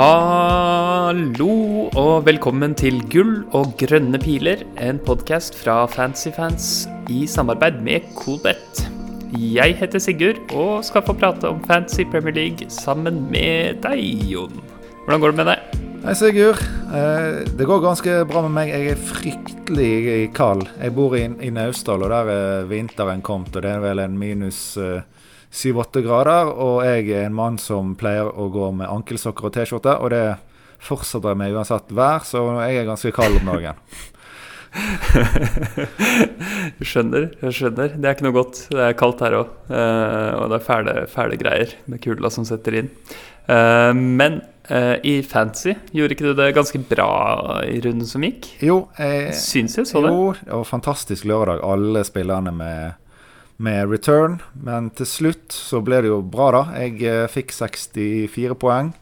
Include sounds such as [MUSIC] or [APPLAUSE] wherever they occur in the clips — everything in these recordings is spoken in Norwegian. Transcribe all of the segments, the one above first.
Hallo og velkommen til Gull og grønne piler, en podkast fra Fancyfans i samarbeid med Colbet. Jeg heter Sigurd og skal få prate om Fancy Premier League sammen med deg, Jon. Hvordan går det med deg? Hei, Sigurd. Eh, det går ganske bra med meg. Jeg er fryktelig kald. Jeg bor i, i Naustdal, og der er vinteren kommet, og det er vel en minus eh, 7-8 grader. Og jeg er en mann som pleier å gå med ankelsokker og T-skjorte, og det fortsetter jeg med uansett vær, så jeg er ganske kald om dagen. [LAUGHS] jeg skjønner, jeg skjønner. Det er ikke noe godt. Det er kaldt her òg. Eh, og det er fæle, fæle greier med kula som setter inn. Eh, men eh, i Fancy gjorde ikke du det ganske bra i runden som gikk? Jo, jeg, Syns jeg så det. Jo, det var fantastisk lørdag. Alle spillerne med med return. Men til slutt så ble det jo bra, da. Jeg eh, fikk 64 poeng.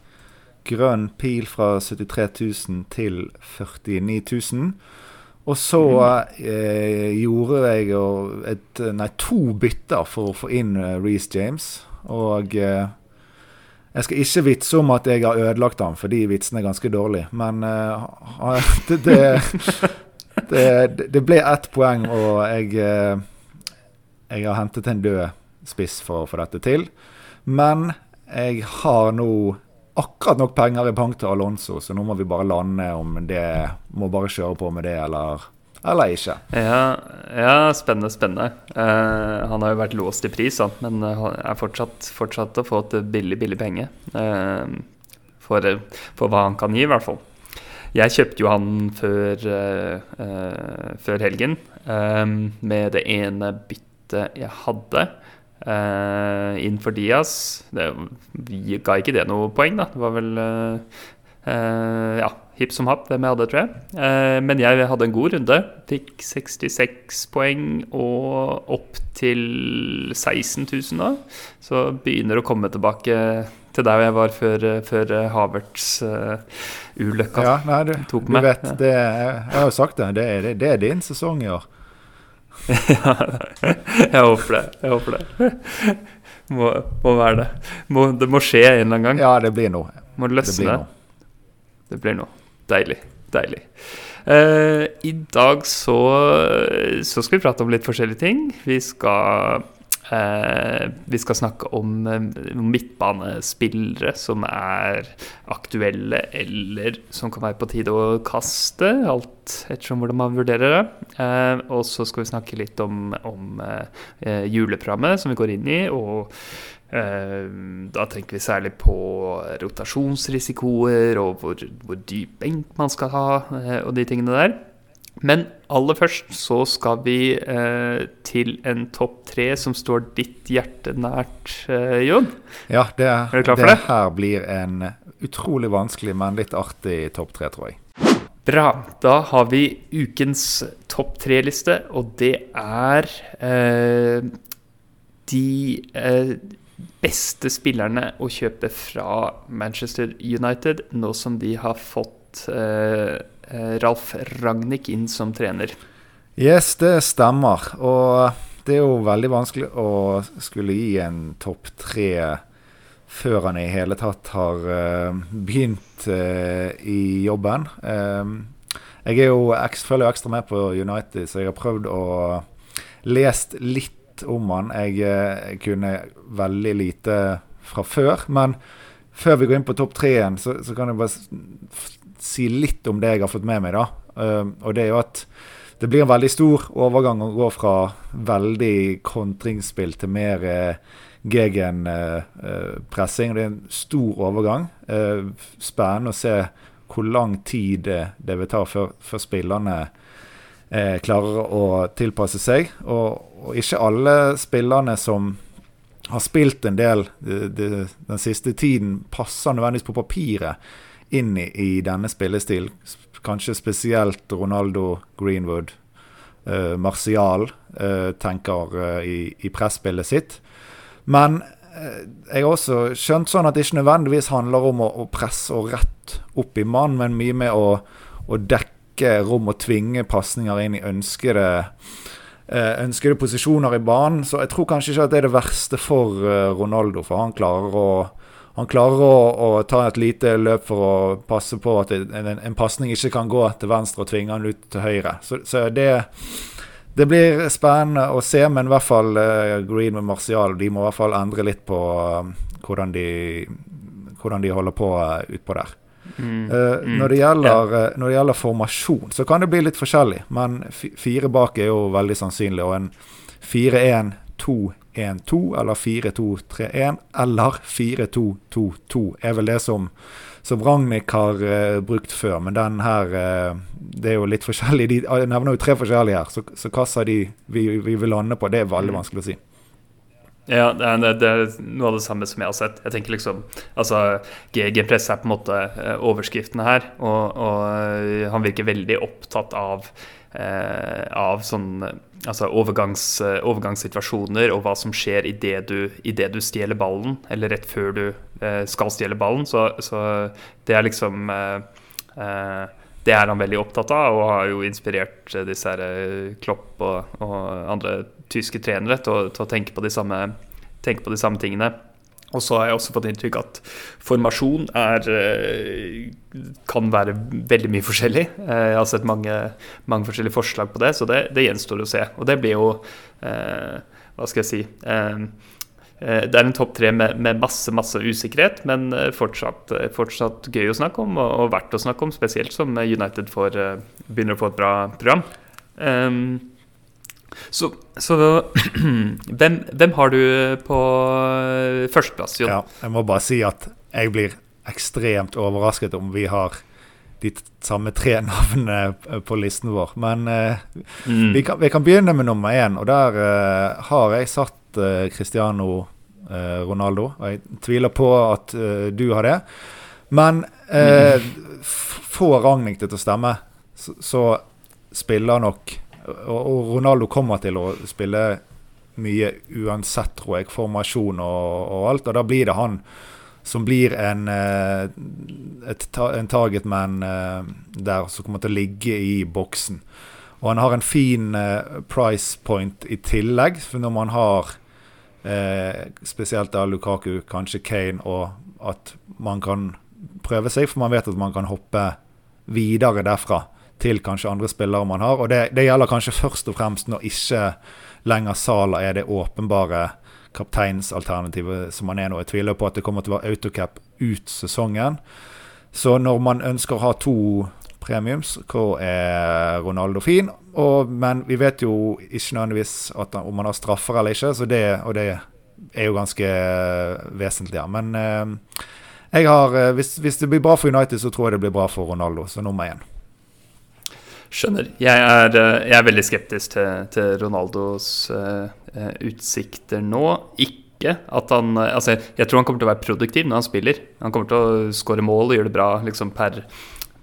Grønn pil fra 73 000 til 49 000. Og så mm. eh, gjorde jeg et, nei, to bytter for å få inn uh, Reece James. Og eh, jeg skal ikke vitse om at jeg har ødelagt ham, for de vitsene er ganske dårlige. Men eh, [LAUGHS] det, det, det, det, ble ett poeng, og jeg jeg har hentet en død spiss for å få dette til. Men jeg har nå akkurat nok penger i bank til Alonso, så nå må vi bare lande om det Må bare kjøre på med det, eller, eller ikke. Ja, ja, spennende, spennende. Uh, han har jo vært låst i pris, han, men er fortsatt, fortsatt å få et billig, billig penge. Uh, for, for, hva han kan gi, i hvert fall. Jeg kjøpte jo han før, uh, før helgen med det ene byttet jeg hadde uh, innenfor Diaz. Det ga ikke det noe poeng, da. Det var vel uh, ja, hipp som happ hvem jeg hadde, tror jeg. Uh, men jeg hadde en god runde. Fikk 66 poeng og opp til 16 000 da. Så begynner å komme tilbake til der jeg var før, før Havertz uh, ja, nei, du, tok meg. Du vet, det, jeg har jo sagt det, det er, det er din sesong i år. Ja, [LAUGHS] jeg håper det. Jeg håper det. [LAUGHS] Må, må være det. Må, det må skje en eller annen gang. Ja, det blir noe. Må løsne. Det blir noe. Det blir noe. Deilig. Deilig. Uh, I dag så, så, skal vi prate om litt forskjellige ting. Vi skal Eh, vi skal snakke om eh, midtbanespillere som er aktuelle, eller som kan være på tide å kaste. Alt ettersom hvordan man vurderer det. Eh, og så skal vi snakke litt om, om juleprogrammet som vi går inn i. og da tenker vi særlig på rotasjonsrisikoer og hvor, hvor dyp benk man skal ha, og de tingene der. Men aller først så skal vi eh, til en topp tre som står ditt hjerte nært, eh, Jon. Ja, det, er for det, det her blir en utrolig vanskelig, men litt artig topp tre, tror jeg. Bra. Da har vi ukens topp tre-liste, og det er eh, de eh, beste spillerne å kjøpe fra Manchester United, nå som de har fått Eh, Ralf Ragnhild inn som trener. Yes, det stemmer. Og det er jo veldig vanskelig å skulle gi en topp tre før han i hele tatt har uh, begynt uh, i jobben. Uh, jeg er jo følger jo ekstra med på United, så jeg har prøvd å lest litt om han. Jeg kunne veldig lite fra før. Men før vi går inn på topp treen, så, så kan jeg bare si litt om det jeg har fått med meg. da. Uh, og det er jo at det blir en veldig stor overgang å gå fra veldig kontringsspill til mer uh, gegenpressing. Uh, det er en stor overgang. Uh, spennende å se hvor lang tid det vil ta før, før spillerne klarer å tilpasse seg. Og, og, ikke alle spillerne som har spilt en del de, de, den siste tiden, passer nødvendigvis på papiret inn i, i denne spillestil. Kanskje spesielt Ronaldo, Greenwood, uh, Martial uh, tenker uh, i, i presspillet sitt. Men jeg har også skjønt sånn at det ikke nødvendigvis handler om å, å presse og rett opp i mann, men mye med å, å dekke rom og tvinge pasninger inn i ønskede, ønskede posisjoner i banen. Så jeg tror kanskje ikke at det er det verste for Ronaldo, for han klarer å han klarer å, å, ta et lite løp for å passe på at en, en pasning ikke kan gå til venstre og tvinge han ut til høyre. Så, så det, det, blir spennende å se, men i hvert fall uh, Green med Martial de må i hvert fall endre litt på uh, hvordan, de, hvordan, de, holder på uh, utpå der. Mm, uh, mm, når, det gjelder, yeah. når, det gjelder, formasjon, så kan det bli litt forskjellig. Men fire bak er jo veldig sannsynlig, og en 4-1-2 1-2 eller 4-2-3-1 eller 4-2-2-2 er vel det som, som Ragnhild har uh, brukt før. Men den her uh, Det er jo litt forskjellig. De jeg nevner jo tre forskjellige her, så, så hva sa de vi, vi, vil lande på? Det er veldig mm. vanskelig å si. Ja, det er, det er, noe av det samme som jeg har sett. Jeg tenker liksom, altså GG-press er på en måte overskriften overskriftene her, og, og han virker veldig opptatt av Eh, av sånn altså overgangs, eh, overgangssituasjoner og hva som skjer idet du, i det du stjeler ballen, eller rett før du eh, skal stjele ballen. Så, så, det er liksom Det er han veldig opptatt av, og har jo inspirert disse her Klopp og, og andre tyske trenere til, til, å tenke på samme, tenke på de samme tingene. Og så har jeg også fått inntrykk at formasjon er, eh, kan være veldig mye forskjellig. Eh, jeg har sett mange, mange forskjellige forslag på det, så det, det, gjenstår å se. Og det blir jo eh, Hva skal jeg si eh, eh Det er en topp tre med, med, masse masse usikkerhet, men fortsatt, fortsatt, gøy å snakke om, og, og verdt å snakke om, spesielt som United får, begynner å få et bra program. Um, så, så [CLEARS THROAT] hvem, hvem, har du på førsteplass, Jon? Ja, jeg må bare si at jeg blir ekstremt overrasket om vi har de samme tre [LAUGHS] navnene på listen vår. Men uh, mm. vi, kan, vi, kan, begynne med nummer én, og der uh, har jeg satt uh, Cristiano Ronaldo. Og jeg tviler på at du har det. Men mm. få Ragnhild til å stemme, så, så spiller nok og Ronaldo kommer til å spille mye uansett, tror jeg, formasjon og, og alt. Og da blir det han som blir en, eh, et, en targetman eh, der som kommer til å ligge i boksen. Og han har en fin uh, price point i tillegg, for når man har eh, spesielt da Lukaku, kanskje Kane, og at man kan prøve seg, for man vet at man kan hoppe videre derfra til kanskje andre spillere man har. Og det, det gjelder kanskje først og fremst når ikke lenger Sala er det åpenbare kapteinsalternativet som man er nå. Jeg tviler på at det kommer til å være autocap ut sesongen. Så når man ønsker å ha to premiums, hvor er Ronaldo fin? Og, men vi vet jo ikke nødvendigvis at, om man har straffer eller ikke, det, og det er jo ganske vesentlig. Ja. Men eh, har, eh, hvis, hvis, det blir bra for United, så tror jeg det blir bra for Ronaldo, så nummer én. Skjønner. Jeg er, eh, jeg er veldig skeptisk til, til Ronaldos uh, utsikter nå. Ikke at han Altså, jeg tror han kommer til å være produktiv når han spiller. Han kommer til å skåre mål og gjøre det bra liksom per,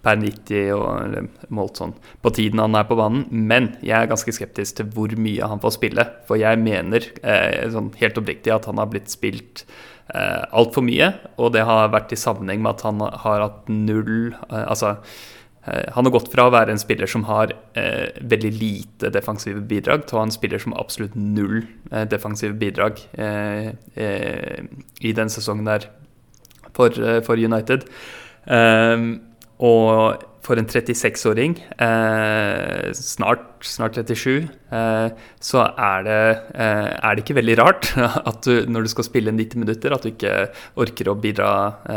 per 90 og målt sånn på tiden han er på banen. Men jeg er ganske skeptisk til hvor mye han får spille. For jeg mener uh, sånn helt oppriktig at han har blitt spilt eh, altfor mye. Og det har vært i sammenheng med at han har hatt null Altså han har gått fra å være en spiller som har eh, veldig lite defensive bidrag, til å ha en spiller som har absolutt null eh, defensive bidrag eh, eh i den sesongen der for, eh, for United. og for en 36-åring, snart, snart, 37, så er det, er det, ikke veldig rart [LAUGHS] at du, når du skal spille 90 minutter, at du ikke orker å bidra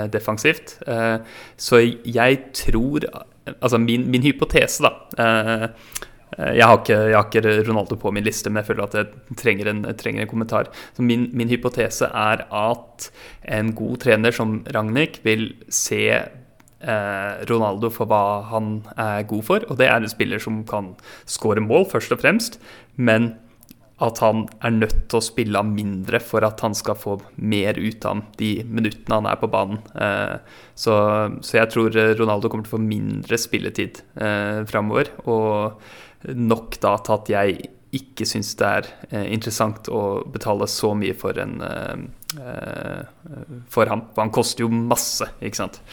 defensivt. så jeg tror Altså min, min hypotese, da. Eh, eh, jeg har, ikke, jeg har, ikke, Ronaldo på min liste, men jeg føler at jeg trenger en, trenger en kommentar. Så min, min, hypotese er at en god trener som Ragnhild vil se eh, Ronaldo for hva han er god for. Og det er en spiller som kan skåre mål, først og fremst. Men at han er nødt til å spille mindre for at han skal få mer ut av de minuttene han er på banen. Eh, så, så, jeg tror Ronaldo kommer til å få mindre spilletid eh, framover. Og nok da til at jeg ikke syns det er eh, interessant å betale så mye for, en, for ham. For han koster jo masse, ikke sant.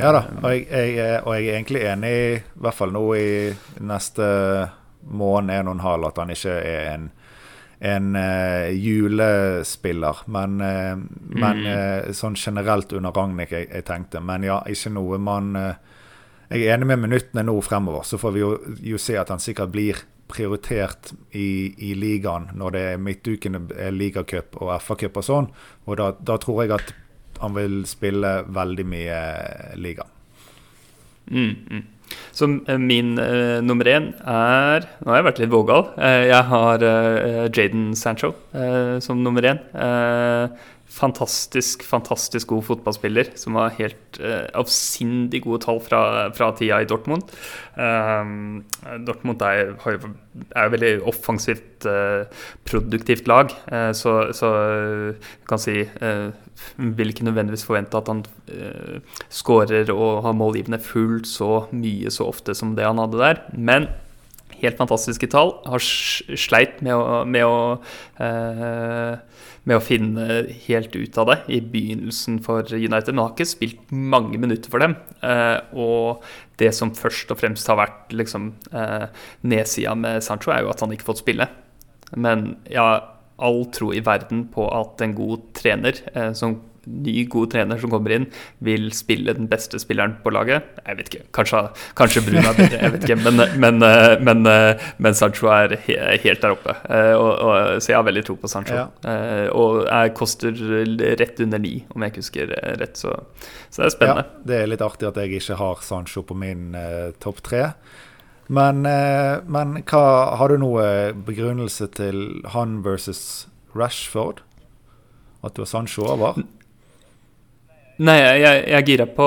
Ja da, og jeg, jeg, og jeg er egentlig enig, i hvert fall nå i neste måned, en og en halv, at han ikke er en en uh, julespiller. Men, uh, mm. men uh, sånn generelt under Ragnhild jeg, jeg, tenkte. Men ja, ikke noe man Jeg er enig med minuttene nå fremover. Så får vi jo, jo se at han sikkert blir prioritert i, i ligaen når det er midtukene ligacup og FA-cup og sånn. Og da, da, tror jeg at han vil spille veldig mye liga. Mm, mm. Så eh, min uh, nummer én er Nå har jeg vært litt vågal. Uh, jeg har uh, Jaden Sancho som nummer én fantastisk, fantastisk god fotballspiller som har helt uh, avsindig gode tall fra, fra tida i Dortmund. Um, Dortmund er, er jo veldig offensivt, uh, produktivt lag, uh, så, så jeg kan si Vil ikke nødvendigvis forvente at han uh, skårer og har målgivende fullt så mye så ofte som det han hadde der. Men helt fantastiske tall. Har sleit med å, med å med å finne helt ut av det i begynnelsen for United. Men har ikke spilt mange minutter for dem. Eh, og det som først og fremst har vært liksom, eh, nedsida med Sancho, er jo at han ikke fått spille. Men jeg har all tro i verden på at en god trener eh, som ny, god trener som kommer inn, vil spille den beste spilleren på laget. Jeg vet ikke, kanskje, kanskje Brun er bedre, jeg vet ikke. Men, men, men, men Sancho er helt der oppe. Og, og, så jeg har veldig tro på Sancho. Ja. Og jeg koster rett under ni, om jeg ikke husker rett. Så, så, det er spennende. Ja, det er litt artig at jeg ikke har Sancho på min eh, topp tre. Men, eh, men hva, har du noe begrunnelse til han versus Rashford? At du har Sancho over? Nei, jeg, jeg gira på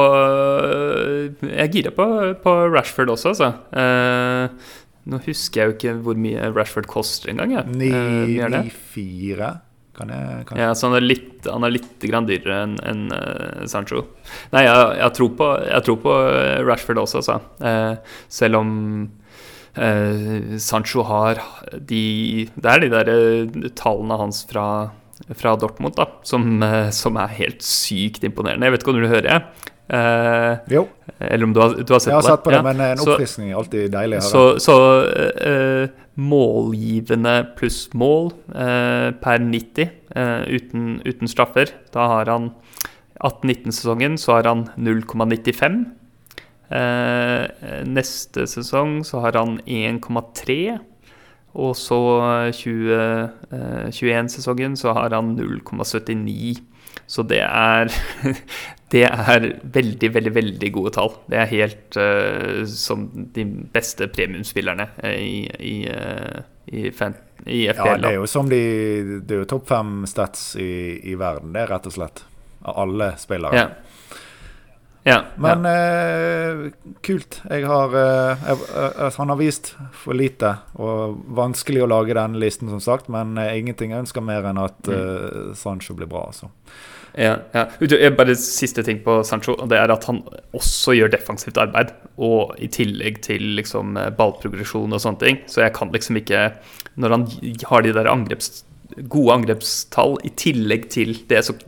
Jeg gira på, på Rashford også, altså. Eh, nå husker jeg jo ikke hvor mye Rashford koster engang. Ja. 9-4, kan jeg, kan Ja, så han er litt, han er litt dyrere enn en, uh, Sancho. Nei, jeg, jeg, tror på, jeg, tror på, Rashford også, altså. Eh, selv om Sancho har de Det er de der tallene hans fra fra Dortmund, da, som, eh, som, er helt sykt imponerende. Jeg vet ikke om du hører jeg? Eh, jo. Eller om du har, du har sett på det? Jeg har sett på det, ja. men en oppfriskning er alltid deilig. Så, så eh, målgivende pluss mål eh, per 90 eh, uten, uten, straffer. Da har han 18-19-sesongen så har han 0,95. Eh, neste sesong så har han 1,3. Og så 2021-sesongen eh, så har han 0,79. Så det er [LAUGHS] Det er veldig, veldig veldig gode tall. Det er helt uh, som de beste premiumspillerne i, i, i, fan, i, FPL. Ja, det er jo som de Det er jo topp fem stats i, i verden, det, er rett og slett. Av alle spillere. Ja. Ja, Men ja. Eh, kult. Jeg har eh, jeg, eh, Han har vist for lite, og vanskelig å lage denne listen, som sagt. Men ingenting jeg ønsker mer enn at mm. Sancho blir bra, altså. Ja, ja. Bare siste ting på Sancho. Det er at han også gjør defensivt arbeid. Og i tillegg til liksom ballprogresjon og sånne ting. Så jeg kan liksom ikke Når han har de der angreps gode angrepstall i tillegg til det, som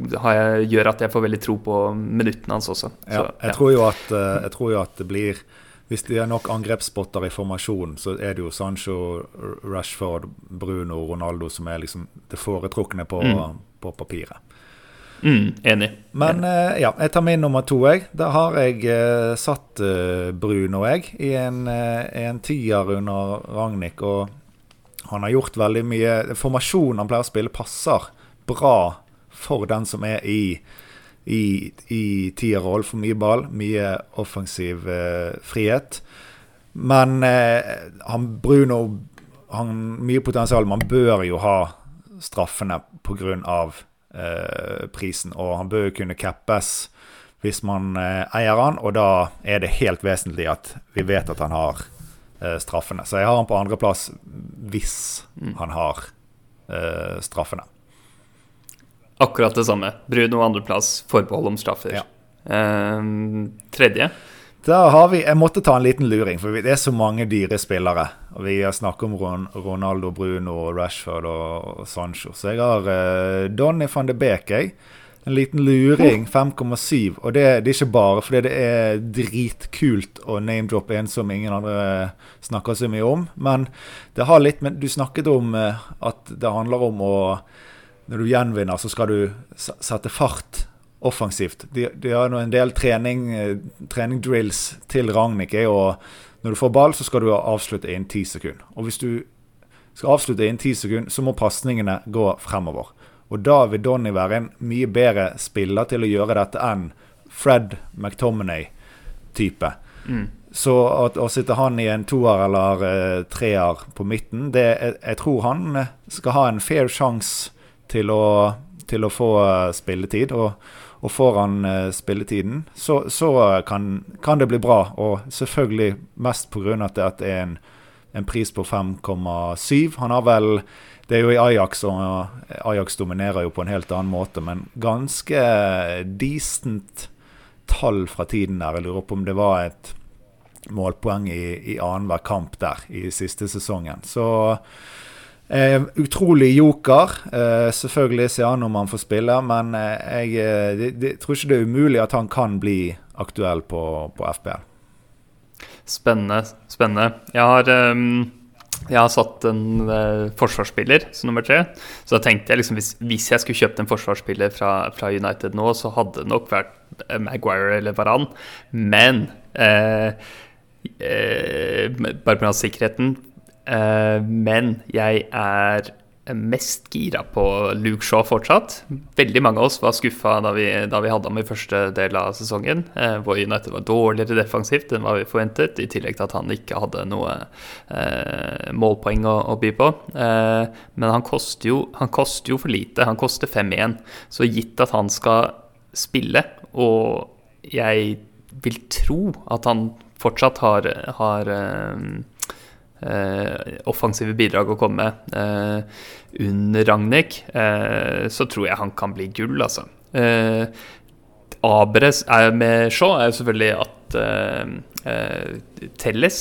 gjør at jeg får veldig tro på minuttene hans også. Så, ja, jeg, tror at, eh, jeg, tror jo at, det blir Hvis det er nok angrepsspotter i formasjonen, så er det jo Sancho, Rashford, Bruno, Ronaldo som er liksom det foretrukne på, mm. på papiret. Mm, enig. Men enig. Uh, ja, jeg tar min nummer to, jeg. Da har jeg uh, satt uh, Bruno, jeg, i en, en tier under Ragnhild. Og han har gjort veldig mye Formasjonen han pleier å spille, passer bra for den som er i i, i tierroll for mye ball, mye offensiv eh, frihet. Men eh, han Bruno har mye potensial. Man bør jo ha straffene pga. Eh, prisen, og han bør jo kunne cappes hvis man eh, eier han, og da er det helt vesentlig at vi vet at han har straffene. Så jeg har han på andreplass hvis mm. han har uh, straffene. Akkurat det samme. Bruno andreplass, forbehold om straffer. Ja. Uh, tredje? Da har vi, Jeg måtte ta en liten luring, for det er så mange dyre spillere. Og Vi har snakket om Ron, Ronaldo, Bruno, Rashford og Sancho. Så jeg har uh, Donny van de Beek. Jeg. En liten luring. 5,7. Og det, det, er ikke bare fordi det er dritkult å name-droppe en som ingen andre snakker så mye om. Men det har litt med Du snakket om eh, at det handler om å Når du gjenvinner, så skal du sette fart offensivt. De, de har en del trening, eh, trening drills til Ragnhild. Og når du får ball, så skal du avslutte innen ti sekunder. Og hvis du skal avslutte innen ti sekunder, så må pasningene gå fremover. Og da vil Donny være en mye bedre spiller til å gjøre dette enn Fred McTominay-type. Mm. Så å sitte han i en toer eller uh, treer på midten det, jeg, jeg, tror han skal ha en fair sjanse til, til, å få uh, spilletid. Og, og, får han uh, spilletiden, så, så kan, kan, det bli bra. Og selvfølgelig mest pga. at det er en, en pris på 5,7. Han har vel det er jo i Ajax, og Ajax dominerer jo på en helt annen måte, men ganske decent tall fra tiden der. Jeg lurer på om det var et målpoeng i, i annenhver kamp der i siste sesongen. Så eh, utrolig joker. Eh, selvfølgelig ser han om han får spille, men eh, jeg de, det, det, tror ikke det er umulig at han kan bli aktuell på, på FBL. Spennende. Spennende. Jeg har um jeg har satt en uh, forsvarsspiller som nummer tre. Så da tenkte jeg liksom hvis, hvis jeg skulle kjøpt en forsvarsspiller fra, fra, United nå, så hadde det nok vært uh, Maguire eller Varan. Men uh, Bare pga. sikkerheten. men jeg er mest gira på Luke Shaw fortsatt. Veldig mange av oss var skuffa da, da, vi hadde ham i første del av sesongen, eh, hvor United var dårligere defensivt enn hva vi forventet, i tillegg til at han ikke hadde noe eh, målpoeng å, å, by på. Eh, men han koster, jo, han koster jo for lite. Han koster 5-1. Så gitt at han skal spille, og jeg vil tro at han fortsatt har, har eh, Eh, offensive bidrag å komme med. Eh, under Ragnhild eh, så tror jeg han kan bli gull, altså. Abres er med Shaw er jo selvfølgelig at Telles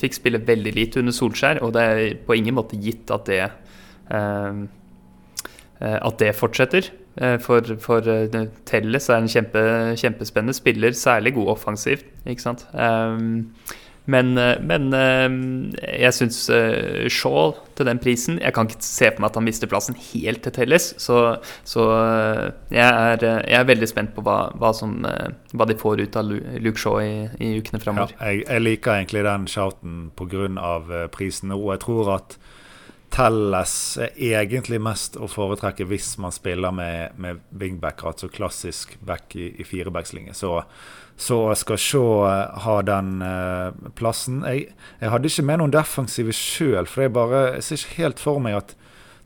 fikk spille veldig lite under Solskjær, og det er på ingen måte gitt at det at det fortsetter. For, for Telles er en kjempe, kjempespennende spiller, særlig god offensivt. Ikke sant? Um, men, eh, men eh, jeg syns eh, Shaw til den prisen Jeg kan ikke se for meg at han mister plassen helt til Telles. Så, så jeg, er, jeg, er, veldig spent på hva, hva, som, hva, de får ut av Luke Shaw i, i ukene framover. Ja, jeg, jeg, liker egentlig den shouten pga. prisen og Jeg tror at Telles er egentlig mest å foretrekke hvis man spiller med, med wingback, altså klassisk back i, i firebackslinje. Så så skal Shaw eh, ha den uh, plassen. Jeg, jeg, hadde ikke med noen defensive sjøl, for jeg bare jeg ser ikke helt for meg at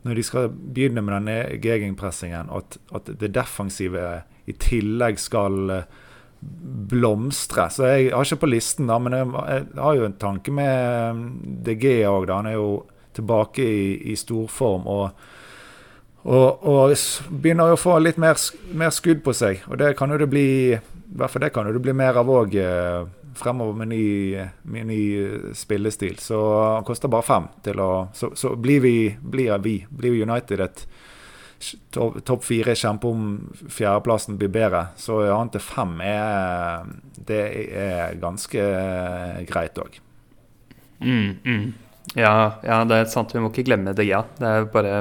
når de skal begynne med denne gegenpressingen, at, at det defensive i tillegg skal uh, blomstre. Så jeg har ikke på listen, da, men jeg, jeg har jo en tanke med DG òg. Han er jo tilbake i, i storform. Og, og, begynner å få litt mer, mer, skudd på seg. Og det kan jo det bli hvert det kan jo det bli mer av òg eh, fremover med ny, med ny, spillestil. Så han koster bare fem. til å, Så, så blir, vi, blir vi, blir United et topp top fire kjempe om fjerdeplassen blir bedre. Så han til fem er, det er ganske greit òg. Mm, mm. Ja, ja, det er sant. Vi må ikke glemme det, ja. Det er bare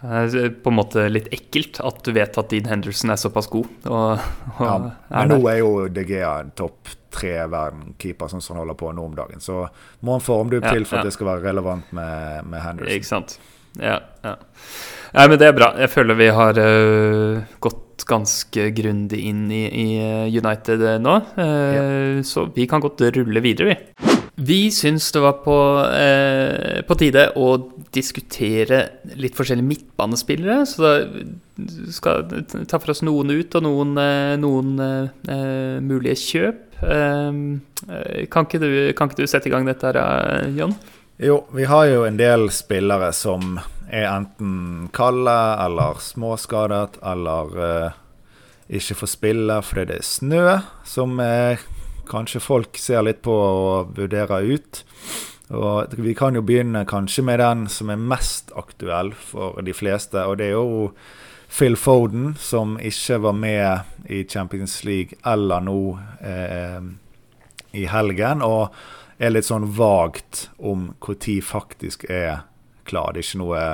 på en måte litt ekkelt at du vet at Dean Henderson er såpass god. Og, og ja, men nå er jo De Gea en topp tre verdenkeeper, sånn som han holder på nå om dagen. Så må han formdubb ja, til for ja. at det skal være relevant med, med Henderson. Ikke sant. Ja, ja. Nei, men det er bra. Jeg føler vi har uh, gått ganske grundig inn i, i øh, United nå. Uh, så vi kan godt rulle videre, vi. Vi syns det var på, eh, på, tide å diskutere litt forskjellige midtbanespillere. Så da skal ta for oss noen ut, og noen, eh, noen eh, mulige kjøp. Eh, kan, ikke du, kan, ikke du, sette i gang dette her, eh, John? Jo, vi har jo en del spillere som er enten kalde eller småskadet, eller eh, ikke får spille fordi det er snø, som er kanskje folk ser litt på og vurderer ut. Og Vi kan jo begynne kanskje med den som er mest aktuell for de fleste. Og det er jo Phil Foden, som ikke var med i Champions League eller nå eh, i helgen. Og er litt sånn vagt om når faktisk er klar. Det er ikke noe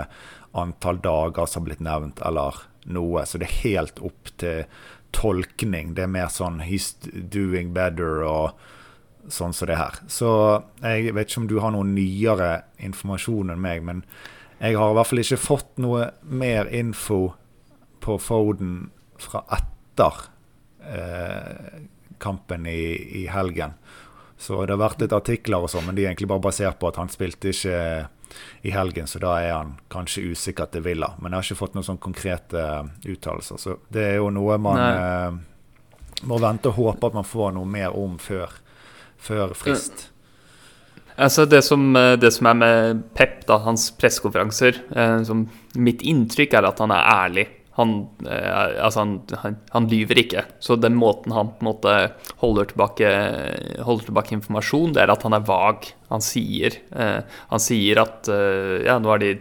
antall dager som har blitt nevnt, eller noe. Så det er helt opp til tolkning. Det er mer sånn 'he's doing better' og sånn som det her. Så jeg vet ikke om du har noe nyere informasjon enn meg, men jeg har i hvert fall ikke fått noe mer info på Foden fra etter eh, kampen i, i, helgen. Så det har vært litt artikler og sånn, men de er egentlig bare basert på at han spilte ikke i helgen, så da er han kanskje usikker til Villa. Men jeg har ikke fått noen sånn konkrete uttalelser. Så det er jo noe man eh, må vente og håpe at man får noe mer om før før frist? Altså det som, eh, det som, er med Pep, da, hans pressekonferanser eh, Mitt inntrykk er at han er ærlig. Han, eh, altså han, han, han, lyver ikke. Så den måten han på en måte holder tilbake, holder tilbake informasjon, det er at han er vag. Han sier, eh, han sier at eh, ja, nå har de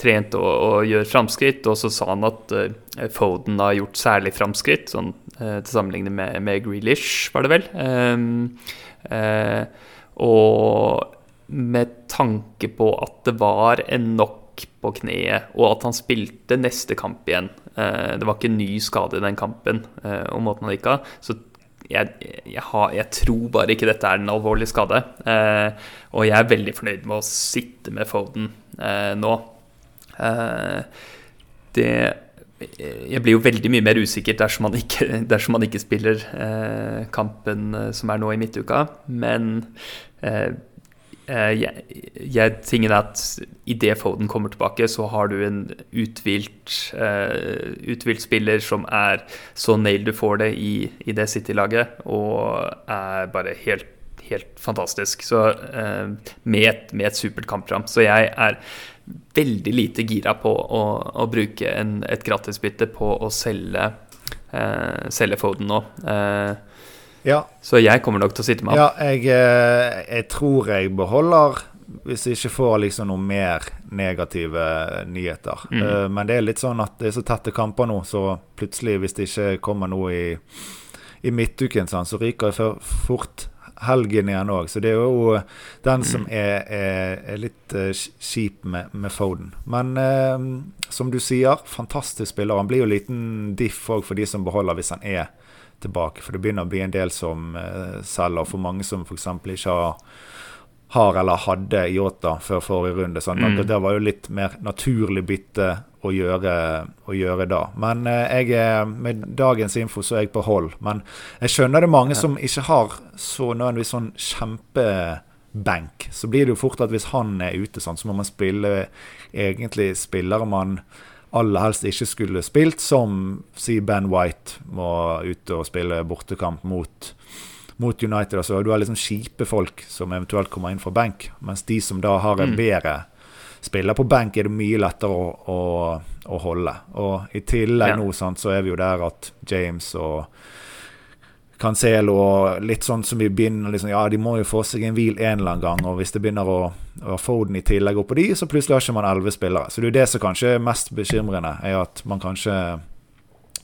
trent og, og gjør framskritt, og så sa han at eh, Foden har gjort særlig framskritt, sånn, til sammenligning med, med Grealish, var det vel. Eh, Eh, og med tanke på at det var en nok på kneet, og at han spilte neste kamp igjen. Eh, det var ikke en ny skade i den kampen, eh, og måten han gikk av. Så jeg, jeg, har, jeg, tror bare ikke dette er en alvorlig skade. Eh, og jeg er veldig fornøyd med å sitte med Foden nå. Det jeg blir jo veldig mye mer usikker dersom man ikke, [LAUGHS] dersom man ikke spiller eh, kampen som er nå i midtuka. Men eh jeg, jeg, tingen er at idet Foden kommer tilbake, så har du en uthvilt, uh, spiller som er så nail du får det i, i det City-laget, og er bare helt, helt fantastisk. Så uh, med, et, med et supert kampprogram. Så jeg er veldig lite gira på å, å bruke en, et gratisbytte på å selge, uh, selge Foden nå. Eh, ja. Så jeg kommer nok til å sitte med ham. Ja, jeg, eh, jeg, tror jeg beholder hvis jeg ikke får liksom noe mer negative nyheter. Mm. Uh, men det er litt sånn at det er så tette kamper nå, så plutselig, hvis det ikke kommer noe i, i midtuken, sånn, så ryker jeg fort helgen igjen òg. Så det er jo den som mm. er, er, er litt uh, kjip med, med, Foden. Men eh, som du sier, fantastisk spiller. Han blir jo liten diff òg for de som beholder hvis han er tilbake. For det begynner å bli en del som uh, selger. For mange som f.eks. ikke har har eller hadde Yota før forrige runde. Sånn, mm. Det var jo litt mer naturlig bytte å gjøre, å gjøre da. Men jeg jeg, med dagens info så er jeg på hold. Men jeg skjønner det mange som ikke har så nødvendigvis sånn kjempebenk. Så blir det jo fort at hvis han er ute, sånn, så må man spille egentlig spillere man aller helst ikke skulle spilt, som si Ben White må ut og spille bortekamp mot mot United. Altså, du har liksom kjipe folk som eventuelt kommer inn fra benk, mens de som da har en mm. bedre spiller på benk, er det mye lettere å, å, å holde. Og i tillegg ja. nå sant, så er vi jo der at James og Cancelo og litt sånn som vi begynner liksom, Ja, de må jo få seg en hvil en eller annen gang. Og hvis det begynner å, å Foden i tillegg oppå de, så plutselig har ikke man elleve spillere. Så det er jo det som kanskje er mest bekymrende, er at man kanskje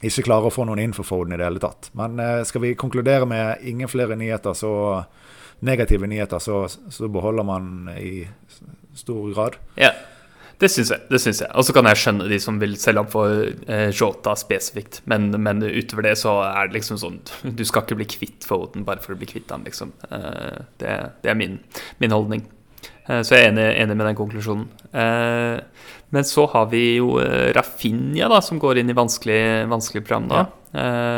ikke klarer å få noen inn for Foden i det hele tatt. Men eh, skal vi konkludere med ingen flere nyheter, så negative nyheter, så, så beholder man i stor grad. Ja, det syns jeg. det synes jeg. Og så kan jeg skjønne de som vil selge opp for eh, Jota spesifikt, men, men, utover det så er det liksom sånn Du skal ikke bli kvitt Foden bare for å bli kvitt ham, liksom. Eh, det, det, er min, min holdning. Eh, så jeg er enig, enig, med den konklusjonen. Eh, men så har vi jo eh, Rafinha, da, som går inn i vanskelig, vanskelig program. da. Ja.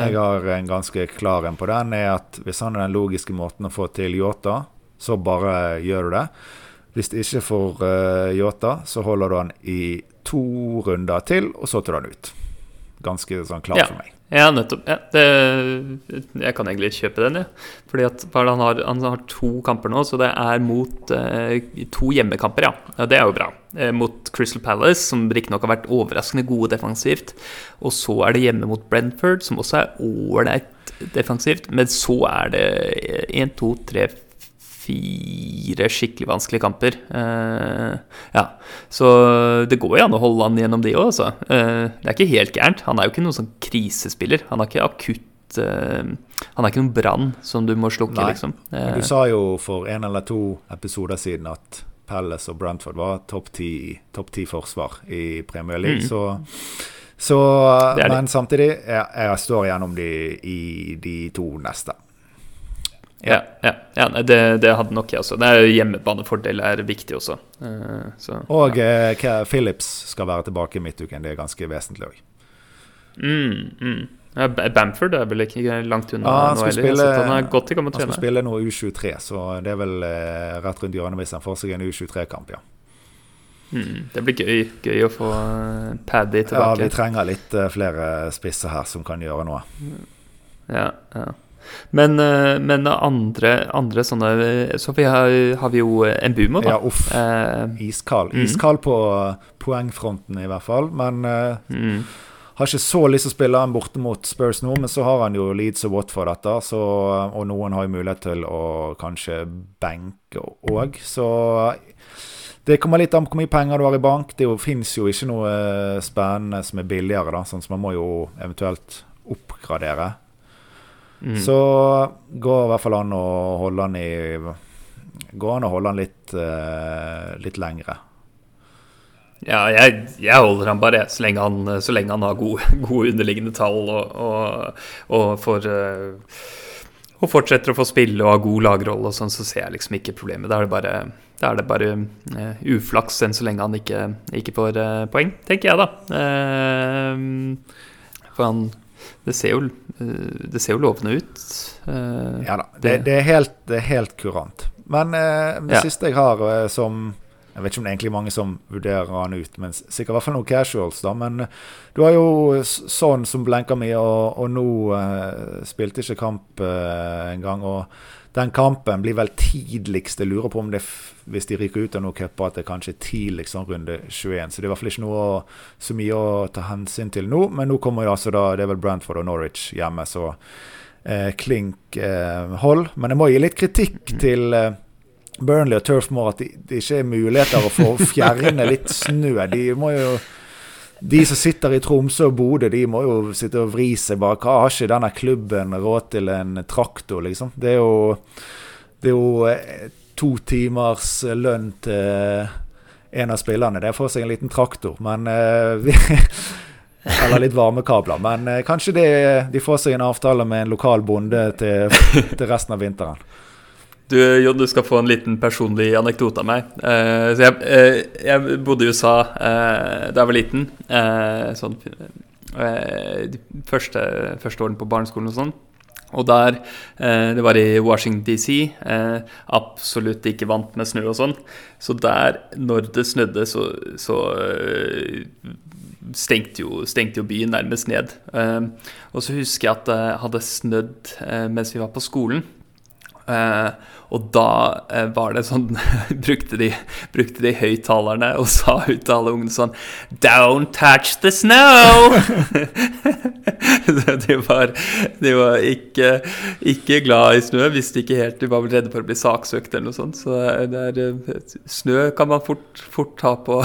Jeg har en ganske klar en på den. er at Hvis han er den logiske måten å få til Yota, så bare gjør du det. Hvis det ikke får Yota, så holder du han i to runder til, og så tar du han ut. Ganske sånn klar ja. for meg. Ja, nettopp. Ja, det, jeg kan egentlig kjøpe den, jeg. Ja. Fordi at han har, han har, to kamper nå, så det er mot eh, to hjemmekamper, ja. ja. Det er jo bra. Eh, mot Crystal Palace, som riktignok har vært overraskende gode defensivt. Og så er det hjemme mot Brentford, som også er ålreit defensivt. Men så er det én, to, tre, fire skikkelig vanskelige kamper. Eh, ja, Så det går jo an å holde han gjennom de òg, altså. Eh, det er ikke helt gærent. Han er jo ikke noen sånn krisespiller. Han har ikke akutt eh, Han er ikke noen brann som du må slukke, Nei. liksom. Men du sa jo for en eller to episoder siden at Palace og Brentford var topp ti, topp ti forsvar i Premier League, Mm. så, så Det det. Men samtidig, jeg, jeg står gjennom de i de to neste. Ja, ja, ja det, det hadde nok jeg også. Det er jo Hjemmebanefordel er viktig også. Eh, så, Og ja. eh, Ke- skal være tilbake i midtuken. Det er ganske vesentlig òg. mm, mm. Bamford er vel ikke langt unna Ja, nå heller. Spille- Han er godt i gang med å Han skal trene. spille nå U23, så det er vel eh, rett rundt hjørnet hvis han får seg en U23-kamp, ja. Mm, det blir gøy, gøy å få Paddy tilbake. Ja, vi trenger litt flere spisser her som kan gjøre noe. Ja, ja. Men, eh, men andre, andre sånne Så vi har, har vi jo en boomer, da. Ja, uff. Eh, Iskald. Mhm. Iskald på poengfronten, i hvert fall. Men eh, mm, har ikke så lyst til å spille han borte mot Spurs nå, men så har han jo Leeds og Watford dette, så, og noen har jo mulighet til å kanskje benke òg, så det kommer litt an på hvor mye penger du har i bank. Det fins jo ikke noe eh, spennende som er billigere, da, sånn som man må jo eventuelt oppgradere. Mm. Så går i hvert fall an å holde han i Går an å holde han litt, uh, litt lengre. Ja, jeg, jeg holder han bare, så lenge han, så lenge han har gode, [LAUGHS] gode underliggende tall og, og, og får uh, og fortsetter å få spille og ha god lagrolle og sånn, så ser jeg liksom ikke problemet. Da er det bare, er det bare uh, uflaks enn så lenge han ikke, ikke får uh, poeng, tenker jeg, da. Uh, for han Det ser jo, eh, det ser jo lovende ut. Eh, Ja da, det, det, er, helt, det er helt kurant. Men eh, det Ja. siste jeg har som Jeg vet ikke om det er egentlig mange som vurderer han ut, men sikkert i hvert fall noen casuals, da. Men eh, du har jo sånn som blenker mye, og, og nå uh, spilte ikke kamp uh, engang. Og den kampen blir vel tidligst. Jeg lurer på om det, hvis de ryker ut av noen cuper, at det kanskje er tidligst sånn runde 21. Så det er i hvert fall ikke noe så mye å ta hensyn til nå. Men nå kommer jo altså da, det er vel Brantford og Norwich hjemme, så uh, klink uh, hold. Men jeg må gi litt kritikk til eh, Burnley og Turf Moor at det de ikke er muligheter å få fjerne litt snø. De må jo de som sitter i Tromsø og Bodø, de må jo sitte og vri seg bak. Har ikke denne klubben råd til en traktor, liksom? Det er jo, det er jo eh, to timers lønn til en av spillerne. Det er å seg en liten traktor, men eh, [LAUGHS] Eller litt varmekabler. Men eh, kanskje det, de får seg en avtale med en lokal bonde til, til resten av vinteren. Du, Jon, du skal få en liten personlig anekdote av meg. Uh, jeg, uh, jeg bodde i USA uh, da jeg var liten. Sånn, de første, første årene på barneskolen og sånn. Og der Det var i Washington DC. Absolutt ikke vant med snø og sånn. Så der, når det snødde, så, så stengte, jo, stengte jo byen nærmest ned. Og så husker jeg at det hadde snødd mens vi var på skolen. Eh, og da eh, var det sånn [LAUGHS] Brukte de, brukte de høyttalerne og [LAUGHS] sa ut til alle ungene sånn Don't touch the snow! [LAUGHS] De var, de var ikke, ikke glad i snø, visste ikke helt De var vel redde for å bli saksøkt eller noe sånt. Så eh, snø kan man fort, fort ta på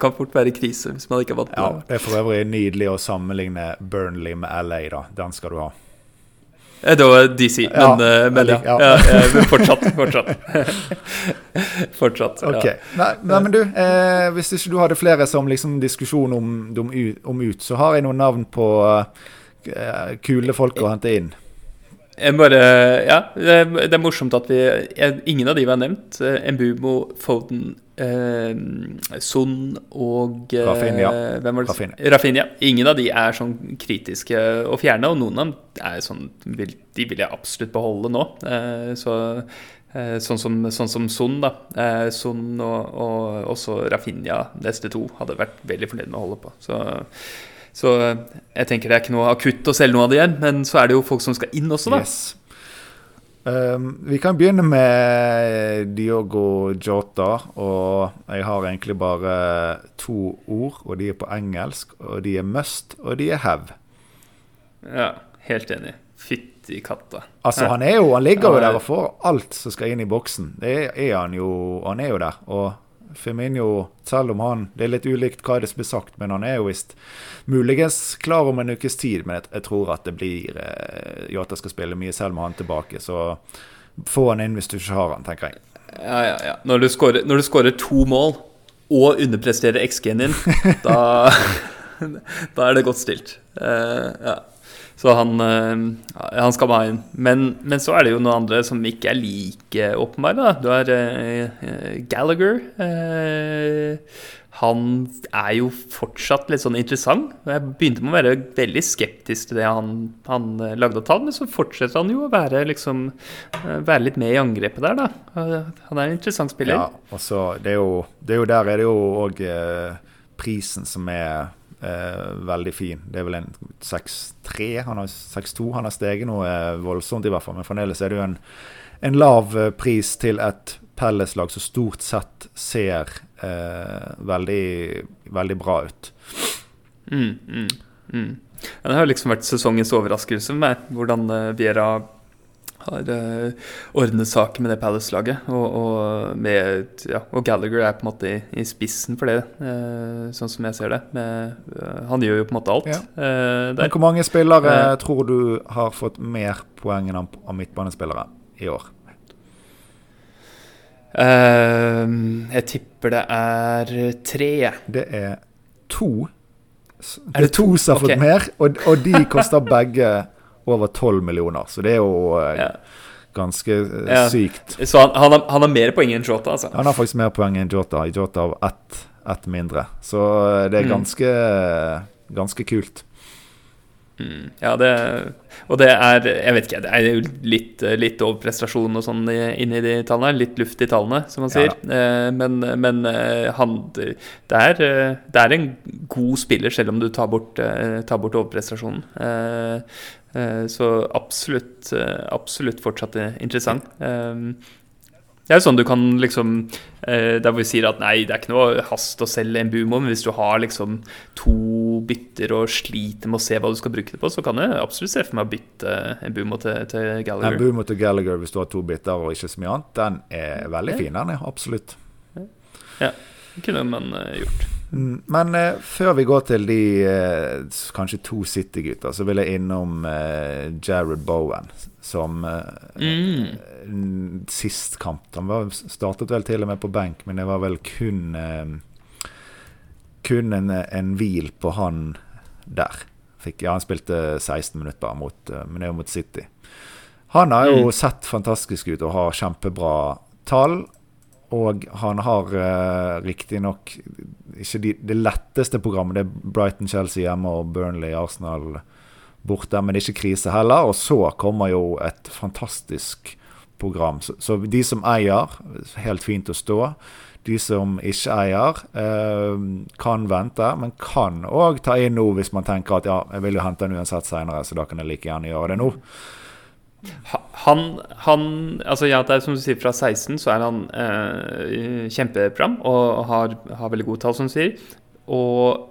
Kan fort være krise hvis man ikke har vant Ja, med det. Det er for øvrig nydelig å sammenligne Burnley med LA, da. Den skal du ha. Eh, Det var DC, Ja, men, eh, men ja. ja. eh, men fortsatt. Fortsatt. [LAUGHS] fortsatt ja. Ok. Nei, nei, men du, eh, hvis ikke du hadde flere som liksom diskusjon om, om, ut, om ut, så har jeg noen navn på eh, kule folk å hente inn. Jeg bare, ja, det er, morsomt at vi Ingen av de vi har nevnt. Embumo, Foden, eh, Son og eh, Rafinha. Hvem var det? Rafinha. Rafinha. Ingen av de er sånn kritiske å fjerne, og noen av dem er sånn De vil jeg absolutt beholde nå. Eh, så eh, Sånn som, sånn som Son, da. Eh, Son og, og også Rafinha, neste to, hadde vært veldig fornøyd med å holde på. Så så jeg tenker det er ikke noe akutt å selge noe av det igjen, men så er det jo folk som skal inn også, da. Yes. Um, vi kan begynne med Diogo Jota, og jeg har egentlig bare to ord, og de er på engelsk, og de er must, og de er have. Ja, helt enig. Fytti katta. Altså, han er jo Han ligger jo der og får alt som skal inn i boksen. Det er, er han jo Han er jo der. Og Firmino, selv om han Det er litt ulikt hva det som blir sagt, men han er jo visst muligens klar om en ukes tid. Men jeg, jeg tror at det blir eh, Jota skal spille mye selv med han tilbake, så få han inn hvis du ikke har han, tenker jeg. Ja, ja, ja. Når du skårer, når du skårer to mål og underpresterer XG-en din, [LAUGHS] da, [LAUGHS] da er det godt stilt. Uh, ja. Så han, eh, han skal meg inn. Men, men så er det jo noen andre som ikke er like åpenbare. Du har eh, eh, Gallagher. Han er jo fortsatt litt sånn interessant. Jeg begynte med å være veldig skeptisk til det han, han lagde av tall, men så fortsetter han jo å være, liksom, være litt med i angrepet der, da. Han er en interessant spiller. Ja, og så det er jo, det er jo Der er det jo òg prisen som er eh, veldig fin. Det er vel en 6-3, han har 6-2. Han har steget noe eh, voldsomt, i hvert fall. Men fremdeles er det jo en, en lav eh, pris til et Pelles-lag som stort sett ser eh, veldig, veldig bra ut. Mm, mm, mm. Det har liksom vært sesongens overraskelse med hvordan uh, Viera har uh, ordnet saken med det Palace-laget. Og, og, ja, og Gallagher er på en måte i, i spissen for det, uh, sånn som jeg ser det. Med, uh, han gjør jo på en måte alt Ja. uh, Men hvor mange spillere Eh. tror du har fått mer poeng enn av midtbanespillere i år? Uh, jeg tipper det er tre. Det er to. Det Er det to som har fått mer, og, og de koster begge over 12 millioner. Så det er jo eh, Ja. ganske eh, Ja. sykt. Så han, han, har, han har mer poeng enn Jota, altså. Han har faktisk mer poeng enn Jota. Jota har ett, ett mindre. Så eh, det er Mm. ganske, ganske kult. Mm, ja, det Og det er Jeg vet ikke, det er jo litt, litt overprestasjon og sånn inni de tallene. Litt luft i tallene, som man Ja sier. eh, men men eh, han Det er, eh, det er en god spiller, selv om du tar bort, tar bort overprestasjonen. Så absolutt, absolutt fortsatt interessant. Det er jo sånn du kan liksom eh, Der hvor vi sier at nei, det er ikke noe hast å selge en Bumo, men hvis du har liksom to bytter og sliter med å se hva du skal bruke det på, så kan jeg absolutt se for meg å bytte en Bumo til, til En Gallagher. Boomer til Gallagher hvis du har to bytter og ikke så mye annet, den er veldig Ja. fin. Den er absolutt. Ja, Det kunne man eh, gjort. Mm, Men eh, før vi går til de eh, kanskje to City-gutta, så vil jeg innom eh, Jared Bowen, som eh, Mm. Sist kamp Han var, startet vel til og med på benk, men det var vel kun eh, Kun en, en hvil på han der. Fikk, ja, han spilte 16 minutter bare mot, eh, men det er jo mot City. Han har jo Mm. sett fantastisk ut og har kjempebra tall. Og han har uh, riktignok ikke de, det letteste programmet. Det er Brighton, Chelsea hjemme og Burnley, Arsenal borte. Men det er ikke krise heller. Og så kommer jo et fantastisk program. Så, så de som eier, helt fint å stå. De som ikke eier, eh, kan vente, men kan òg ta inn nå hvis man tenker at ja, jeg vil jo hente den uansett seinere, så da kan jeg like gjerne gjøre det nå. Han, han altså ja, det er som du sier, fra 16 så er han eh, kjempepram og har, har veldig gode tall, som du sier. Og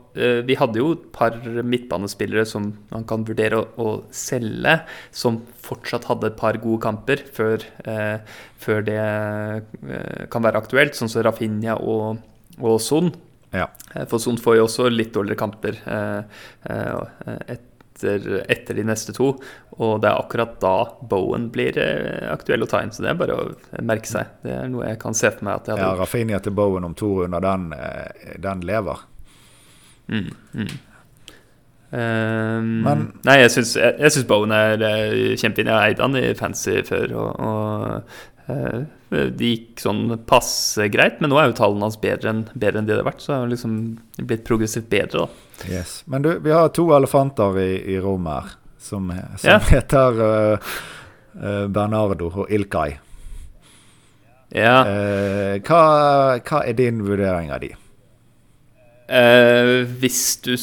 vi hadde jo et par midtbanespillere som man kan vurdere å, å selge, som fortsatt hadde et par gode kamper før, eh, før det eh, kan være aktuelt, sånn som Rafinha og, og Son. Ja. Eh, For Son får jo også litt dårligere kamper eh, eh, etter, etter de neste to. Og det er akkurat da Bowen blir eh, aktuell å ta inn. Så det er bare å merke seg. Det er noe jeg kan se for meg at jeg Ja, hadde gjort. Rafinha til Bowen om to runder, den, eh, den lever. Mm, mm. Um, Men- nei, jeg syns, jeg, jeg syns Bowen er eh, kjempefin. Jeg har eid han i fancy før. Og, og uh, det gikk sånn passe greit, men nå er jo tallene hans bedre enn, bedre enn de hadde vært. Så det har liksom blitt progressivt bedre, da. Yes. Men du, vi har to elefanter i, i rommet her, som, som yeah. heter uh, uh, Bernardo og Ilkay. Yeah. Uh, hva, hva er din vurdering av de? Eh, hvis du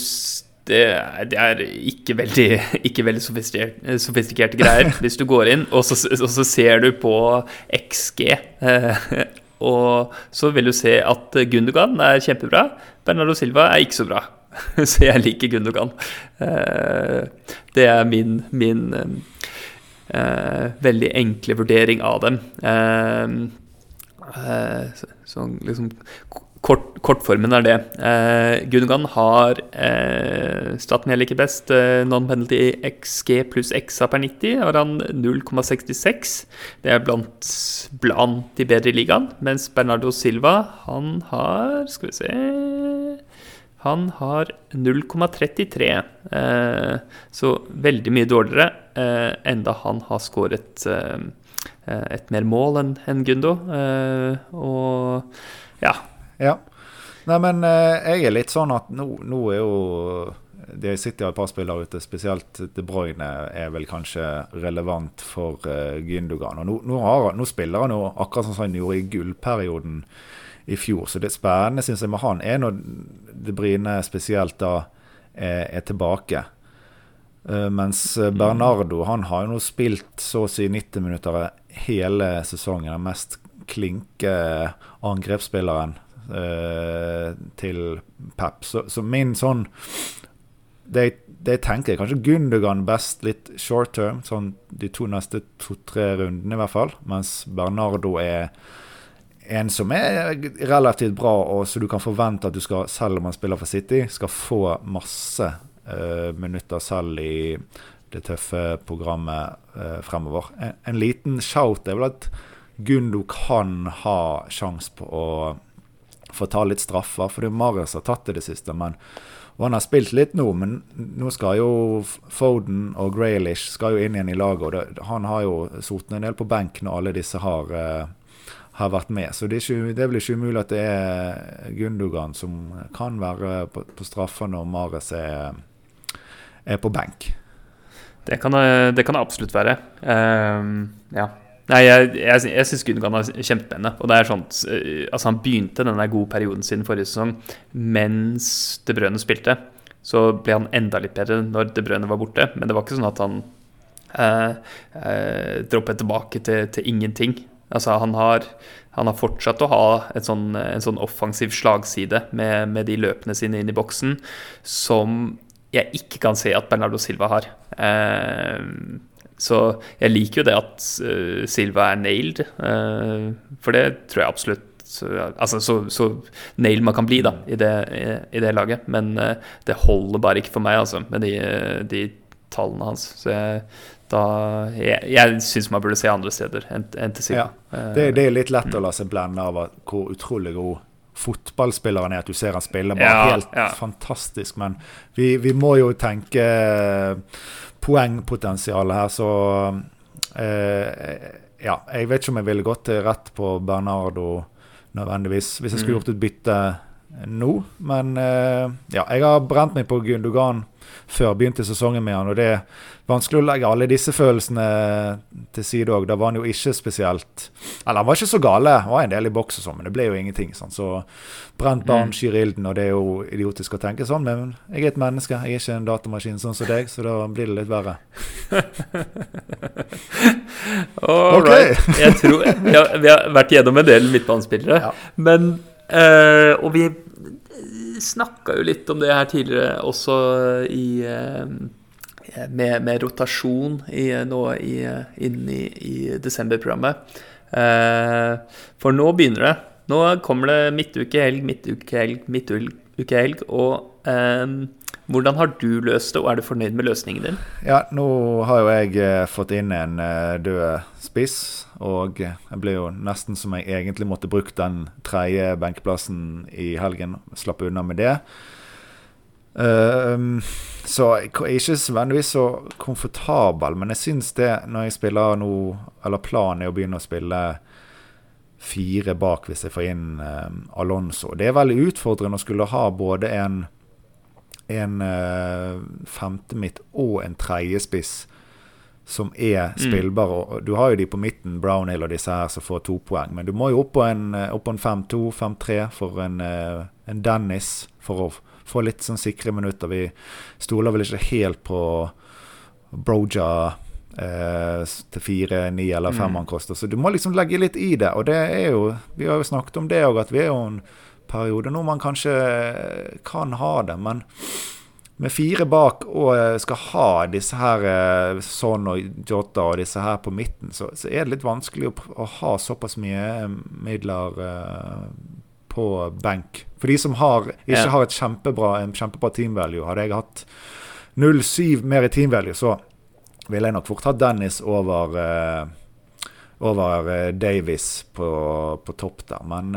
det er, det er ikke veldig, [LAUGHS] ikke veldig sofistikerte, sofistikerte greier. [LAUGHS] Hvis du går inn, og så, og så ser du på XG, uh, [LAUGHS] og så vil du se at Gundogan er kjempebra. Bernardo Silva er ikke så bra. Så jeg liker Gundogan. Uh, det er min, min, eh, eh, veldig enkle vurdering av dem. sånn liksom Kort, kortformen er det. Eh, Gundogan har eh, staten jeg liker best, eh, non-penalty XG pluss XA per 90, har han 0,66. Det er blant, blant de bedre i ligaen. Mens Bernardo Silva, han har Skal vi se Han har 0,33. Eh, så veldig mye dårligere, eh, enda han har skåret eh, et mer mål enn en Gundo. og ja, ja. Nei, men eh, jeg er litt sånn at nå, nå er jo Det sitter et par spillere ute, spesielt De Bruyne er vel kanskje relevant for uh, Gündogan. Og nå, nå, har, nå, spiller han jo akkurat sånn som han gjorde i gullperioden i fjor. Så det spennende synes jeg med han er når De Bruyne spesielt da er, er tilbake. Uh, mens Bernardo han har jo nå spilt så å si 90 minutter hele sesongen. Den mest klinke angrepsspilleren eh, til Pep. Så, så, min sånn det, det tenker jeg kanskje Gundogan best litt short term, sånn de to neste to-tre rundene i hvert fall. Mens Bernardo er en som er relativt bra, og så du kan forvente at du skal, selv om han spiller for City, skal få masse uh, minutter selv i det tøffe programmet uh, fremover. En, en, liten shout er vel at Gundo kan ha sjanse på å få ta litt straffer. For det er Marius har tatt det det siste. men og han har spilt litt nå, men nå skal jo Foden og Graylish skal jo inn igjen i laget. og det, Han har jo sotet en del på benk når alle disse har, uh, har vært med. Så det er, ikke, det er ikke umulig at det er Gundogan som kan være på, på straffer når Mares er, er, på benk. Det kan det kan absolutt være. Um, ja. Nei, jeg, jeg, jeg syns Gundogan er kjempespennende. Og det er sånt, eh, altså Han begynte denne gode perioden sin forrige sesong mens De Brønne spilte. Så ble han enda litt bedre når De Brønne var borte. Men det var ikke sånn at han eh, eh, droppet tilbake til, til, ingenting. Altså Han har, han har fortsatt å ha sånn, en sånn offensiv slagside med, med, de løpene sine inn i boksen som jeg ikke kan se at Bernardo Silva har. Eh, så jeg liker jo det at uh, Silva er nailed, uh, for det tror jeg absolutt Altså så, så nail man kan bli da i det, i, i det laget. Men uh, det holder bare ikke for meg, altså, med de, de tallene hans. Så jeg, da, jeg, jeg syns man burde se andre steder enn, enn til Silva. Ja, det, det, er litt lett å la seg blende av hvor utrolig god fotballspilleren er. At du ser han spille bare ja, helt ja. fantastisk. Men vi, vi må jo tenke poengpotensialet her, så eh, Ja, jeg vet ikke om jeg ville gått rett på Bernardo nødvendigvis, hvis jeg skulle mm. gjort et bytte nå. Men eh, ja, jeg har brent meg på Gundogan før begynte sesongen med han, og det er vanskelig å legge alle disse følelsene til side òg. Da var han jo ikke spesielt Eller han var ikke så gale, han var en del i boks og sånn, men det ble jo ingenting. Sånn. Så brent barn mm. skyr ilden, og det er jo idiotisk å tenke sånn, men jeg er et menneske, jeg er ikke en datamaskin sånn som deg, så da blir det litt verre. [LAUGHS] All right. Jeg tror vi har, vi har vært gjennom en del midtbanespillere, ja. men uh, Og vi snakka jo litt om det her tidligere også i uh, med, med, rotasjon i, nå i, inn i, i desemberprogrammet. Uh, for nå begynner det. Nå kommer det midtukehelg, midtukehelg, midtukehelg. Og eh, hvordan har du løst det, og er du fornøyd med løsningen din? Ja, nå har jo jeg eh, fått inn en eh, død spiss, og jeg ble jo nesten som jeg egentlig måtte brukt den tredje benkeplassen i helgen. Slapp unna med det. Uh, så jeg er ikke nødvendigvis så komfortabel, men jeg syns det når jeg spiller nå Eller planen er å begynne å spille fire bak hvis jeg får inn uh, Alonso. Det er veldig utfordrende å skulle ha både en, en uh, femte midt og en tredjespiss som er spillbar spillbare. Mm. Du har jo de på midten, Brownhill og disse her, som får to poeng. Men du må jo opp på en, opp en 5-2, 5-3 for en, uh, en Dennis for å få litt sånn sikre minutter. Vi stoler vel ikke helt på Broja eh, til fire, ni eller fem mm. han koster. Så du må liksom legge litt i det. Og det er jo Vi har jo snakket om det òg, at vi er jo en periode nå man kanskje kan ha det. Men med fire bak og eh, skal ha disse her eh, Son og Jota og disse her på midten, så, så er det litt vanskelig å, å ha såpass mye eh, midler uh, på benk. For de som har, ikke ja. har et kjempebra, en kjempebra team value, hadde jeg hatt 0-7 mer i team value, så ville jeg nok fort hatt Dennis over uh, over Davies på, på topp der. Men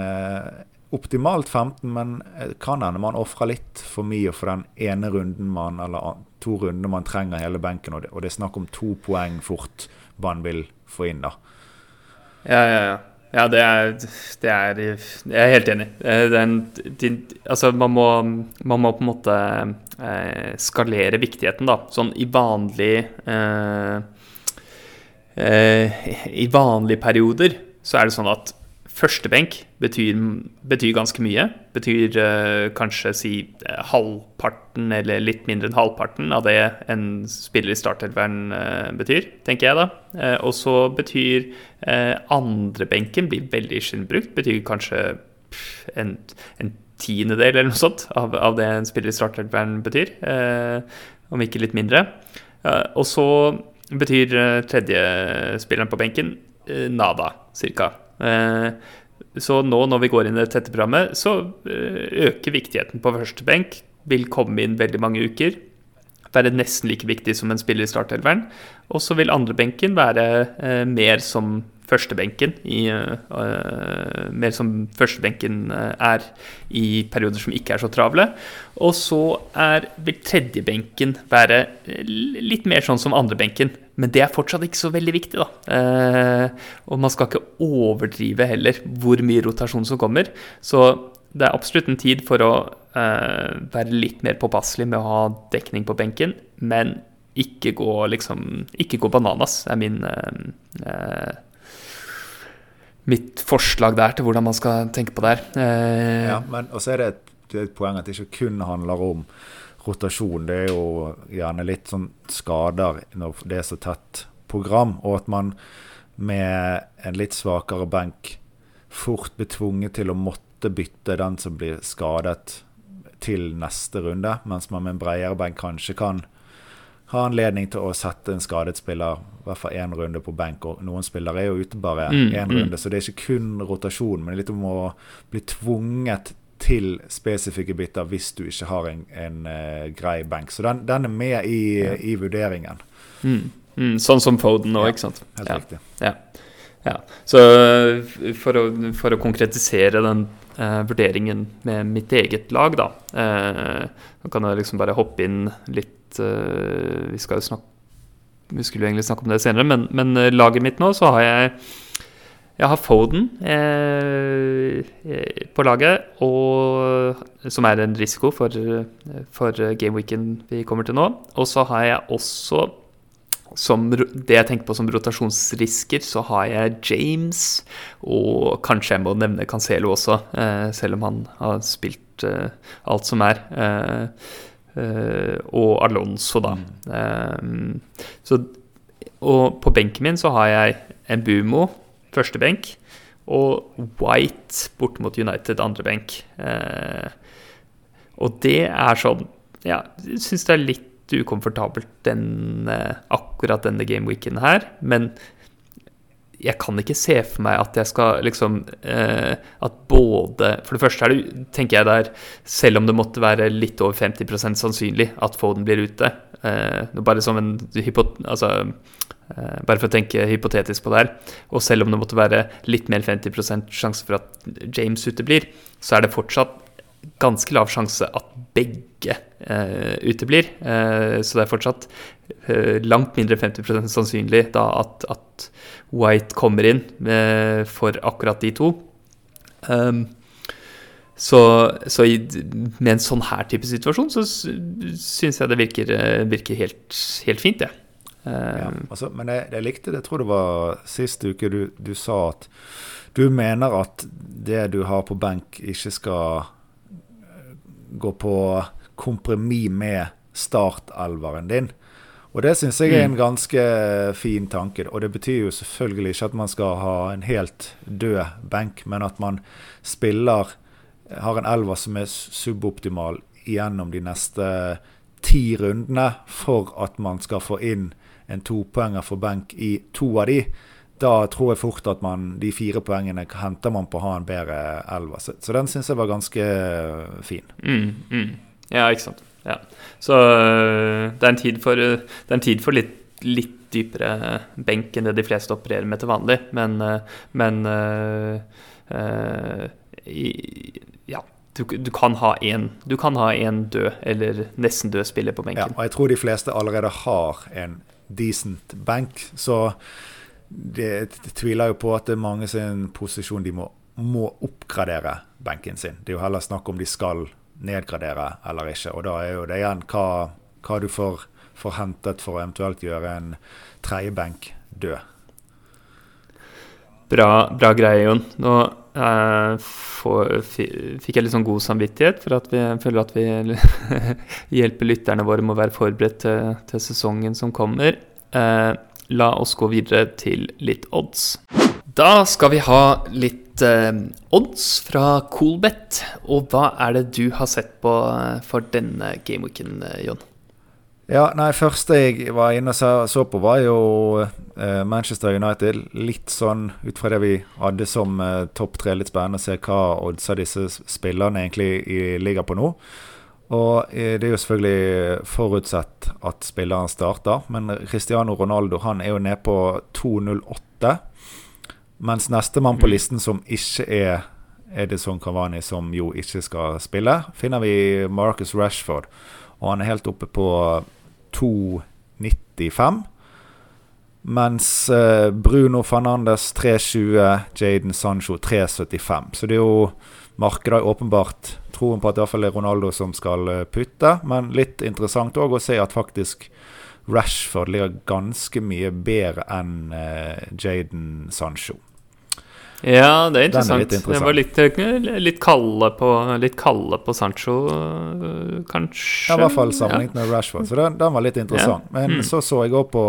optimalt 15, men eh, kan hende man ofrer litt for mye for den ene runden man, eller to runder man trenger hele benken, og det, og det er snakk om to poeng fort man vil få inn, da. Ja, ja, ja. Ja, det er, det er Jeg er helt enig. Eh, en, de, altså, man må, man må, på en måte eh, skalere viktigheten, da. Sånn i vanlig eh, eh, I vanlige perioder så er det sånn at Førstebenk betyr, betyr ganske mye. Betyr uh, kanskje si uh, halvparten eller litt mindre enn halvparten av det en spiller i startelveren uh, betyr, tenker jeg da. og så betyr andrebenken blir veldig sjelden. Betyr kanskje en, en tiendedel eller noe sånt av, av, det en spiller i startelveren betyr. om ikke litt mindre. og så betyr tredjespilleren på benken nada, cirka. Eh, så nå når vi går inn i det tette programmet, så eh, øker viktigheten på første benk. Vil komme inn veldig mange uker. Være nesten like viktig som en spiller i startelveren. Og så vil andrebenken være eh, mer som førstebenken i, uh, mer som førstebenken er i perioder som ikke er så travle. Og så er, vil tredjebenken være litt mer sånn som andrebenken. Men det er fortsatt ikke så veldig viktig, da. Uh, og man skal ikke overdrive heller hvor mye rotasjon som kommer. Så det er absolutt en tid for å uh, være litt mer påpasselig med å ha dekning på benken, men ikke gå liksom Ikke gå bananas, er min uh, mitt forslag der til hvordan man skal tenke på det her. Eh, ja, men også er det et, et, poeng at det ikke kun handler om rotasjon. Det er jo gjerne litt sånn skader når det er så tett program, og at man med en litt svakere benk fort blir tvunget til å måtte bytte den som blir skadet, til neste runde, mens man med en bredere benk kanskje kan ha anledning til å sette en skadet spiller i hvert fall én runde på benk. og Noen spillere er jo ute bare én mm, mm. runde, så det er ikke kun rotasjon, men det litt om å bli tvunget til spesifikke bytter hvis du ikke har en, en uh, grei benk. Så den, den er med i, ja. i vurderingen. Mm, mm, sånn som Foden nå, ja, ikke sant? Helt ja. riktig. Ja. ja. Så for å, for å konkretisere den uh, vurderingen med mitt eget lag, da, uh, kan jeg liksom bare hoppe inn litt uh, Vi skal jo snakke Vi skulle jo egentlig snakke om det senere, men, men uh, laget mitt nå, så har jeg jeg har Foden eh, på laget, og, som er en risiko for, for gameweeken vi kommer til nå. Og så har jeg også som det jeg tenker på som rotasjonsrisker, så har jeg James, og kanskje jeg må nevne Cancelo også, eh, selv om han har spilt eh, alt som er. Eh, Eh, og Alonso, da. Mm. så, og på benken min så har jeg en Bumo, første benk, og White bort mot United, andre benk. Eh, og det er sånn Ja, jeg syns det er litt ukomfortabelt den, akkurat denne gameweeken her, men jeg kan ikke se for meg at jeg skal liksom eh, At både For det første er det, tenker jeg der Selv om det måtte være litt over 50% sannsynlig at Foden blir ute eh, Bare som en altså, eh, Bare for å tenke hypotetisk på det her. Og selv om det måtte være litt mer 50% sjanse for at James uteblir, så er det fortsatt ganske lav sjanse at begge eh, uteblir. Eh, så det er fortsatt eh, langt mindre 50 sannsynlig da at, at, White kommer inn med, for akkurat de to. Um, så, så i, med en sånn her type situasjon så syns jeg det virker, eh, virker helt, helt, fint, det. Ja, altså, men jeg, jeg, likte det, jeg tror det var sist uke du, du sa at du mener at det du har på benk, ikke skal gå på kompromiss med startelveren din. Og det syns jeg er en mm. ganske fin tanke. Og det betyr jo selvfølgelig ikke at man skal ha en helt død benk, men at man spiller Har en elver som er suboptimal gjennom de neste ti rundene for at man skal få inn en topoenger for benk i to av de, da tror jeg fort at man, de fire poengene henter man på å ha en bedre elver. Så, så den syns jeg var ganske eh, fin. Mm, mm. Ja, ikke sant. Ja. Så øh, det er en tid for, det er en tid for litt, litt dypere benk enn det de fleste opererer med til vanlig, men, men øh, øh, i, ja. Du, du, kan ha én Du kan ha en død eller nesten død spiller på benken. Ja, og jeg tror de fleste allerede har en decent benk, så det, tviler jo på at det er mange sin posisjon de må, må oppgradere benken sin. Det er jo heller snakk om de skal nedgradere eller ikke. Og da er jo det igjen hva, hva du får, får, hentet for å eventuelt gjøre en tredjebenk død. Bra, bra greie, Jon. Nå eh, får, fikk jeg litt sånn god samvittighet for at vi føler at vi [LAUGHS] hjelper lytterne våre med å være forberedt til, til sesongen som kommer. Eh, la oss gå videre til litt odds. Da skal vi ha litt eh, odds fra Coolbet. Og hva er det du har sett på eh, for denne gameweeken, eh, Jon? Ja, nei, første jeg var inne og så på, var jo eh, Manchester United. Litt sånn ut fra det vi hadde som eh, topp tre. Litt spennende å se hva oddsa disse spillerne egentlig ligger på nå. Og eh, det er jo selvfølgelig forutsett at spilleren starter, men Cristiano Ronaldo han er jo nede på 2,08. Mens nestemann på mm. listen som ikke er Edison Cavani, som jo ikke skal spille, finner vi Marcus Rashford. Og han er helt oppe på 2,95. Mens eh, Bruno Fernandes 3,20, Jaden Sancho 3,75. Så det er jo markedet åpenbart troen på at det iallfall er Ronaldo som skal eh, putte. Men litt interessant òg å se at faktisk Rashford ligger ganske mye bedre enn eh, Jaden Sancho. Ja, det er interessant. Er interessant. Det var litt, eh, litt, kalde på, litt kalde på Sancho, kanskje. Ja, I hvert fall sammenlignet ja. med Rashford, så den, den, var litt interessant. Ja. Men mm. så så jeg òg på,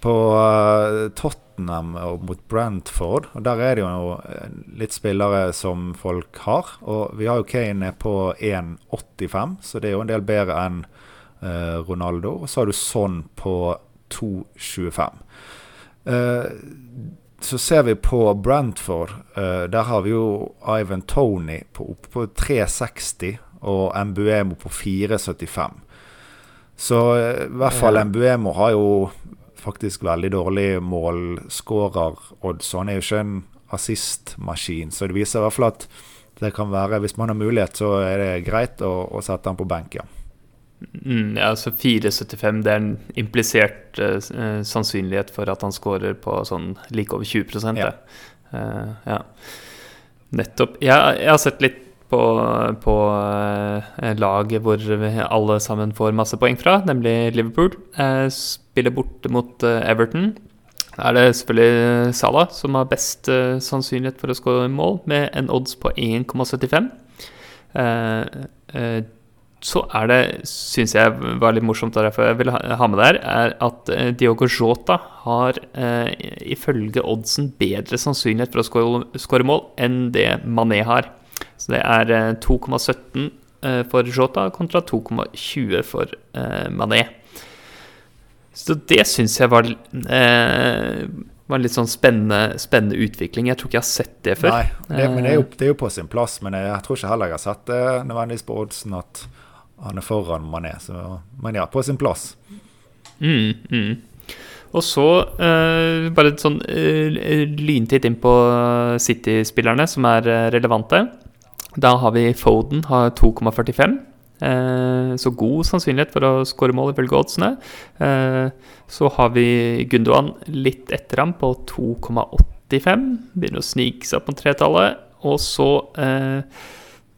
på uh, Tottenham mot Brantford, og der er det jo litt spillere som folk har. Og vi har jo Kane på 1,85, så det er jo en del bedre enn uh, Ronaldo. Og så har du Son på 2,25. Uh, så ser vi på Brantford. Uh, der har vi jo Ivan Tony på, på 360 og Mbuemo på 475. Så uh, i hvert fall. Mbuemo har jo faktisk veldig dårlig målskårer, Oddson. Er jo ikke en assistmaskin, så det viser i hvert fall at det kan være, hvis man har mulighet, så er det greit å, å sette han på benk, ja. Mm, ja, så 4,75 det er en implisert uh, sannsynlighet for at han scorer på sånn like over 20 ja. Uh, ja. Nettopp. Jeg, jeg, har sett litt på, på uh, laget hvor alle sammen får masse poeng fra, nemlig Liverpool. spiller borte mot Everton. Da er det selvfølgelig Salah som har best sannsynlighet for å skåre mål, med en odds på 1,75 så er det, syns jeg var litt morsomt, og derfor jeg vil ha med der, er at eh, Diogo Jota har eh, ifølge oddsen bedre sannsynlighet for å skåre mål enn det Mané har. Så det er eh, 2,17 eh, for Jota kontra 2,20 for eh, Mané. Så det syns jeg var eh, var en litt sånn spennende, spennende, utvikling. Jeg tror ikke jeg har sett det før. Nei, det, men det er, jo, det er, jo, på sin plass. Men jeg, jeg tror ikke heller jeg har sett det nødvendigvis på oddsen at han er foran Mané. Så, men ja, på sin plass. Mm, mm. Og så uh, bare et sånn uh, lyntitt inn på City-spillerne som er relevante. Da har vi Foden, har 2,45. så god sannsynlighet for å skåre mål ifølge oddsene. så har vi Gundogan litt etter ham på 2,85. Begynner å snike seg opp på tretallet. Og så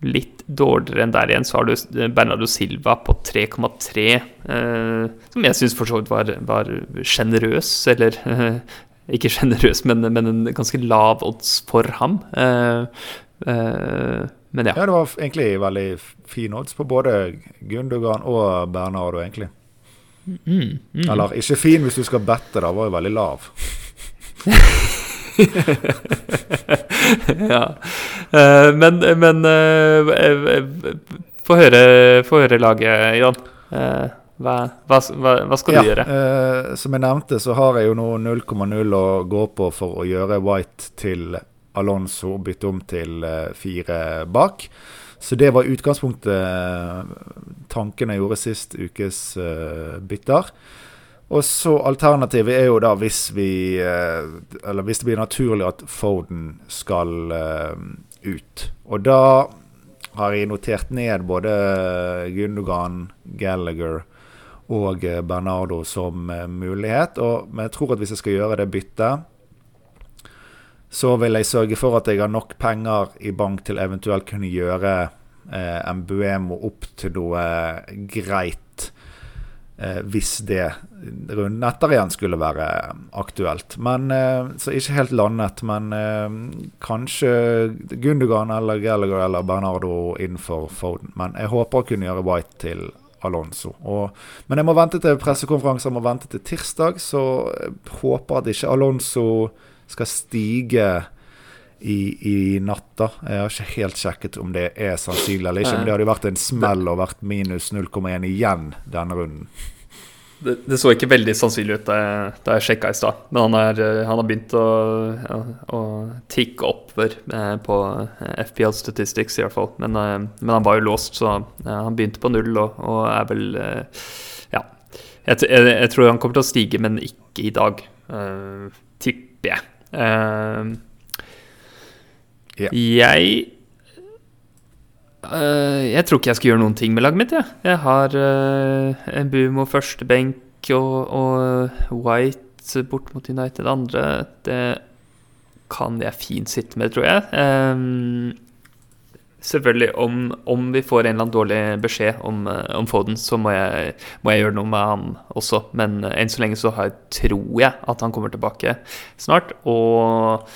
Litt dårligere enn der igjen så har du Bernardo Silva på 3,3, eh, som jeg syns for så vidt var, var sjenerøs, eller eh, [LAUGHS] ikke sjenerøs, men, men, en ganske lav odds for ham. Eh, eh, men ja. ja. Det var egentlig veldig fin odds på både Gundogan og Bernardo, egentlig. Mm, mm. Eller ikke fin hvis du skal bette, da, var jo veldig lav. [LAUGHS] ja. Uh, men, men uh, få, høre, få høre laget, Jan. Eh, hva, hva, hva, skal du ja, gjøre? Som jeg nevnte, så har jeg jo nå 0,0 å gå på for å gjøre White til Alonso bytte om til eh, fire bak. Så det var utgangspunktet tankene tanken jeg gjorde sist ukes uh, bytter. Og så alternativet er jo da hvis vi Eller hvis det blir naturlig at Foden skal ut. Og da har jeg notert ned både Gundogan, Gallagher og eh, Bernardo som eh, mulighet. Og, men jeg tror at hvis jeg skal gjøre det byttet, så vil jeg sørge for at jeg har nok penger i bank til eventuelt kunne gjøre eh, Mbuemo opp til noe greit. Eh, hvis det runden etter igjen skulle være aktuelt. Men eh, Så ikke helt landet, men eh, kanskje Gundogan eller Gallagher eller Bernardo innenfor Foden. Men jeg håper å kunne gjøre White til Alonso. Og, men jeg må vente til pressekonferansen, må vente til tirsdag, så jeg håper at ikke Alonso skal stige i, i natt. Jeg har ikke helt sjekket om det er sannsynlig eller ikke, men det hadde jo vært en smell og vært minus 0,1 igjen denne runden. Det, det, så ikke veldig sannsynlig ut da jeg, da jeg sjekka i stad. Men han, er, eh, han, har begynt å, ja, å tikke oppover eh, på eh, FPL Statistics, i hvert fall. Men, men han var jo låst, så han begynte på null og, og er vel Ja. Jeg, jeg, jeg, tror han kommer til å stige, men ikke i dag. tipper jeg. Yeah. Jeg Uh, jeg tror ikke jeg skal gjøre noen ting med laget mitt. Ja. Jeg har uh, en Bumo førstebenk og, og White bort mot United andre. Det kan jeg fint sitte med, tror jeg. Um, selvfølgelig, om, om, vi får en eller annen dårlig beskjed om, om Foden, så må jeg, må jeg, gjøre noe med han også. Men uh, enn så lenge så har, tror jeg at han kommer tilbake snart. Og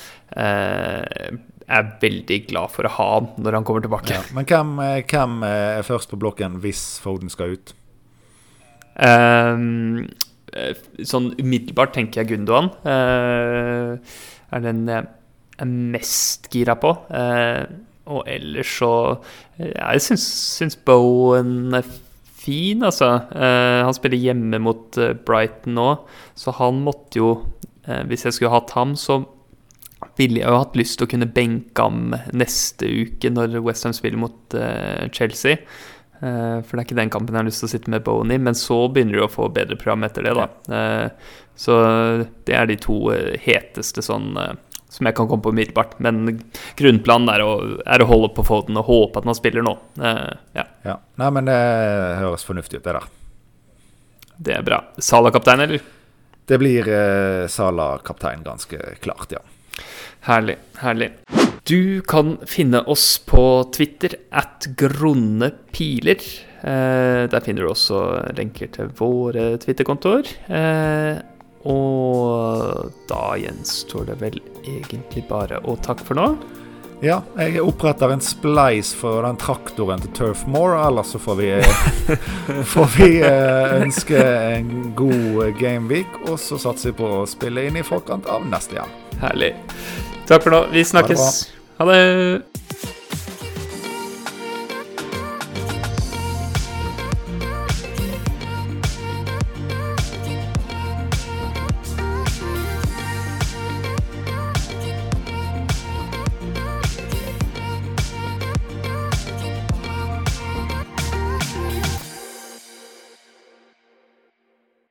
er veldig glad for å ha han når han kommer tilbake. Ja, men hvem, eh, hvem, er først på blokken hvis Foden skal ut? Um, sånn umiddelbart tenker jeg Gundogan. Uh, er den jeg er mest gira på. Uh, og ellers så Jeg syns, syns Bowen er fin, altså. Eh, han spiller hjemme mot Brighton nå, så han måtte jo Hvis jeg skulle hatt ham, så ville jeg jo hatt lyst til å kunne benke ham neste uke når Westham spiller mot eh, Chelsea. Uh, for det er ikke den kampen jeg har lyst til å sitte med Bowen i, men så begynner de å få bedre program etter det, da. Uh, så det er de to heteste sånn som jeg kan komme på umiddelbart. Men grunnplanen er å, er å, holde på Foden og håpe at man spiller nå. ja. ja. Nei, men det høres fornuftig ut, det der. Det er bra. Sala-kaptein, eller? Det blir Sala-kaptein, ganske klart, ja. Herlig. Herlig. Du kan finne oss på Twitter at grunne piler. Eh, der finner du også lenker til våre Twitter-kontoer. Eh, og da gjenstår det vel egentlig bare å takke for nå. Ja, jeg oppretter en spleis for den traktoren til Turfmore, Ellers så får vi, [LAUGHS] får vi eh, ønske en god gameweek, og så satser vi på å spille inn i forkant av neste igjen. Herlig. Takk for nå. Vi snakkes. Ha det.